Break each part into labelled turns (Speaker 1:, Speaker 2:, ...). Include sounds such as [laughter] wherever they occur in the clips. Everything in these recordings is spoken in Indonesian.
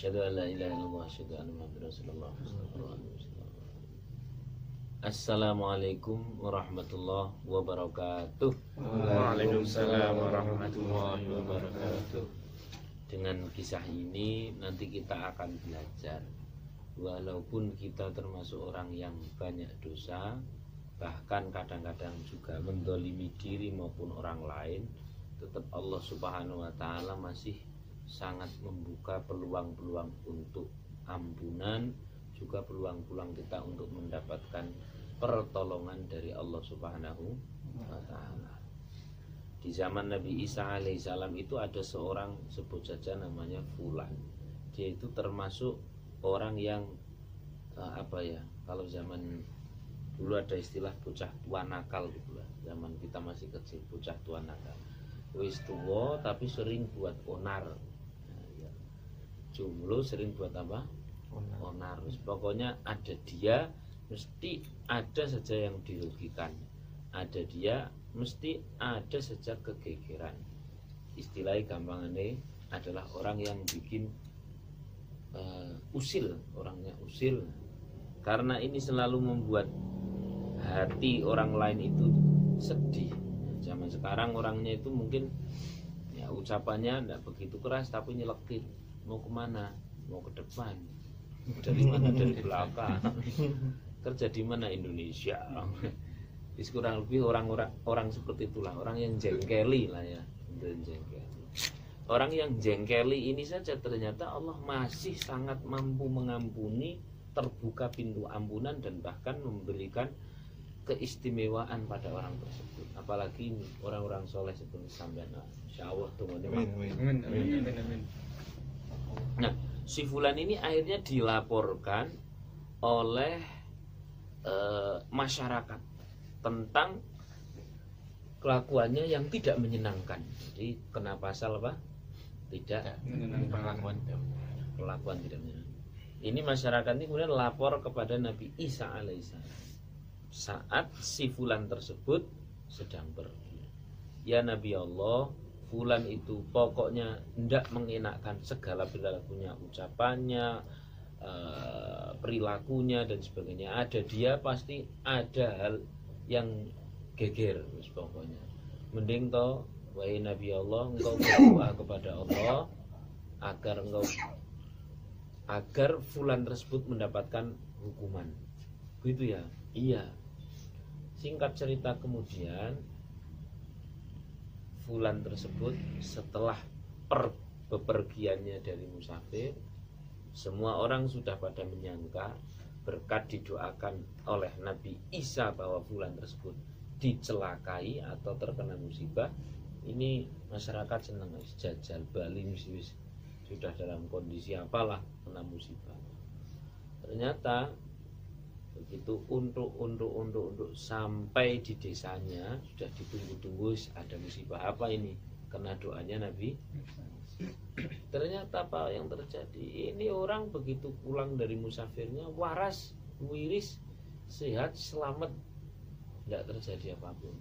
Speaker 1: Asyhadu an la ilaha illallah asyhadu anna Muhammadar Rasulullah. Astagfirullahaladzim. Assalamualaikum warahmatullahi wabarakatuh.
Speaker 2: Waalaikumsalam warahmatullahi wabarakatuh.
Speaker 1: Dengan kisah ini nanti kita akan belajar Walaupun kita termasuk orang yang banyak dosa Bahkan kadang-kadang juga mendolimi diri maupun orang lain Tetap Allah subhanahu wa ta'ala masih sangat membuka peluang-peluang untuk ampunan Juga peluang-peluang kita untuk mendapatkan pertolongan dari Allah subhanahu wa ta'ala. Di zaman Nabi Isa alaihissalam itu ada seorang sebut saja namanya Fulan. Dia itu termasuk orang yang eh, apa ya kalau zaman dulu ada istilah bocah tua nakal gitu lah. Zaman kita masih kecil bocah tua nakal. Wis tua tapi sering buat onar. Jomblo sering buat apa? Onar. Pokoknya ada dia mesti ada saja yang dirugikan. Ada dia mesti ada saja kegegeran. Istilahnya gampangannya adalah orang yang bikin uh, usil orangnya usil. Karena ini selalu membuat hati orang lain itu sedih. Zaman sekarang orangnya itu mungkin ya ucapannya tidak begitu keras tapi nyelekit mau ke mana? Mau ke depan. Dari mana? Dari belakang. Kerja di mana? Indonesia. Is kurang lebih orang-orang orang seperti itulah. Orang yang jengkeli lah ya. Dan jengkeli. Orang yang jengkeli ini saja ternyata Allah masih sangat mampu mengampuni terbuka pintu ampunan dan bahkan memberikan keistimewaan pada orang tersebut. Apalagi ini orang-orang soleh seperti sampean nah, insya Allah tunggu
Speaker 2: Amin, amin, amin, amin.
Speaker 1: Nah, si Fulan ini akhirnya dilaporkan oleh eh, masyarakat tentang kelakuannya yang tidak menyenangkan. Jadi kena pasal apa? Tidak
Speaker 2: Pengakuan.
Speaker 1: kelakuan tidak menyenangkan. Ini masyarakat ini kemudian lapor kepada Nabi Isa alaihissalam saat si fulan tersebut sedang pergi. Ya Nabi Allah, fulan itu pokoknya tidak mengenakkan segala perilakunya, ucapannya, eh, perilakunya dan sebagainya. Ada dia pasti ada hal yang geger pokoknya. Mending toh wahai Nabi Allah engkau berdoa kepada Allah agar engkau agar fulan tersebut mendapatkan hukuman. Begitu ya? Iya. Singkat cerita kemudian fulan tersebut setelah per bepergiannya dari musafir semua orang sudah pada menyangka berkat didoakan oleh Nabi Isa bahwa fulan tersebut dicelakai atau terkena musibah. Ini masyarakat senang jajal Bali sudah dalam kondisi apalah kena musibah. Ternyata begitu untuk untuk untuk untuk sampai di desanya sudah ditunggu-tunggu ada musibah apa ini? Kena doanya Nabi. Ternyata apa yang terjadi? Ini orang begitu pulang dari musafirnya waras wiris sehat selamat. Tidak terjadi apa pun.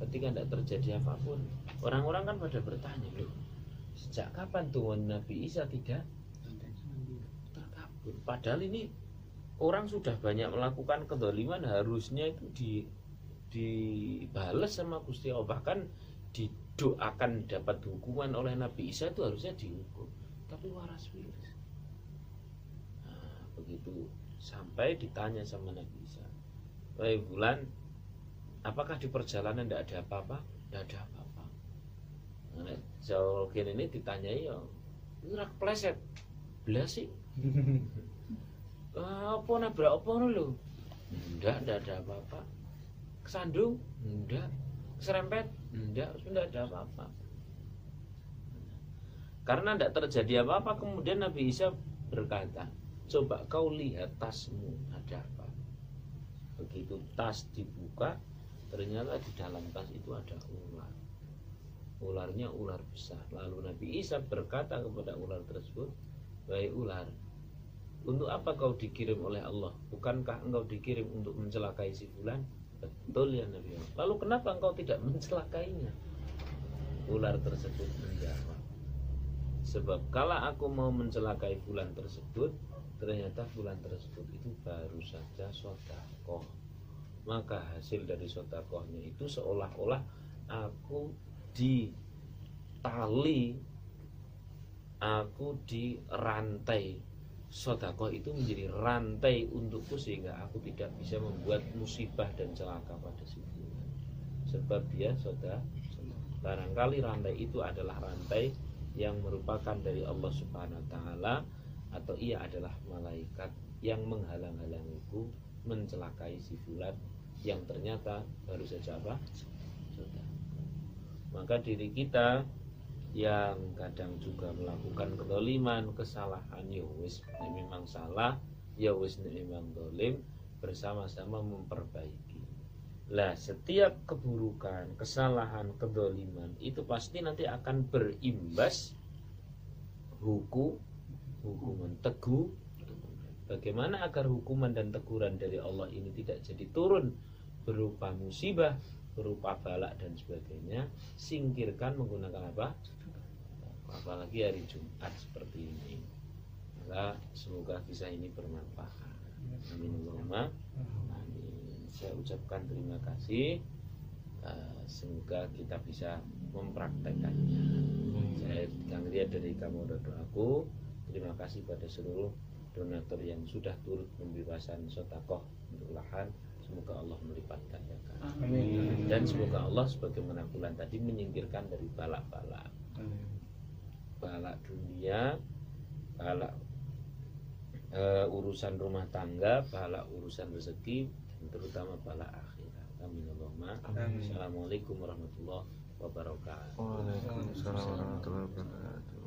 Speaker 1: Ketika tidak terjadi apa pun orang-orang kan pada bertanya loh sejak kapan tuh Nabi Isa tidak? Terkabul padahal ini orang sudah banyak melakukan kedoliman harusnya itu di dibales sama Gusti Allah. Bahkan didoakan dapat hukuman oleh Nabi Isa itu harusnya dihukum. Tapi waras wiris. Nah, begitu sampai ditanya sama Nabi Isa Wahai bulan apakah di perjalanan tidak ada apa-apa? Tidak ada apa-apa. Nah, ini ditanyai ya rak pleset. Belas sih. "Ah, [laughs] apa nabrak apa ngono lho? Enggak enggak ada apa-apa. Kesandung? Enggak serempet? Enggak enggak ada apa-apa. Karena tidak terjadi apa-apa kemudian Nabi Isa berkata coba kau lihat tasmu ada apa? Begitu tas dibuka ternyata di dalam tas itu ada ular. Ularnya ular besar. Lalu Nabi Isa berkata kepada ular tersebut baik ular untuk apa kau dikirim oleh Allah? Bukankah engkau dikirim untuk mencelakai si fulan? Betul ya Nabi. Allah. lalu kenapa engkau tidak mencelakainya? Ular tersebut menjawab sebab kalau aku mau mencelakai bulan tersebut ternyata bulan tersebut itu baru saja sodakoh. Maka hasil dari sodakohnya itu seolah-olah aku ditali aku dirantai sodakoh itu menjadi rantai untukku sehingga aku tidak bisa membuat musibah dan celaka pada si bulan sebab dia soda barangkali rantai itu adalah rantai yang merupakan dari Allah Subhanahu wa taala atau ia adalah malaikat yang menghalang-halangiku mencelakai si fulan yang ternyata baru saja apa? Sudah. Maka diri kita yang kadang juga melakukan kedoliman, kesalahan, ya wis memang salah, ya wis memang dolim, bersama-sama memperbaiki. Lah setiap keburukan, kesalahan, kedoliman itu pasti nanti akan berimbas hukum hukuman teguh bagaimana agar hukuman dan teguran dari Allah ini tidak jadi turun berupa musibah berupa balak dan sebagainya singkirkan menggunakan apa? Apalagi hari Jumat seperti ini. Maka semoga kisah ini bermanfaat. Amin Allahumma. Amin. Saya ucapkan terima kasih. Uh, semoga kita bisa mempraktekannya. Saya Kang lihat dari kamu doaku Terima kasih pada seluruh donatur yang sudah turut pembebasan sotakoh untuk lahan. Semoga Allah melipat gandakan. Dan semoga Allah sebagaimana bulan tadi menyingkirkan dari balak-balak. Balak dunia, balak uh, urusan rumah tangga, balak urusan rezeki, dan terutama balak akhirat. Amin Allahumma. Assalamualaikum warahmatullahi wabarakatuh.
Speaker 2: Waalaikumsalam warahmatullahi wabarakatuh.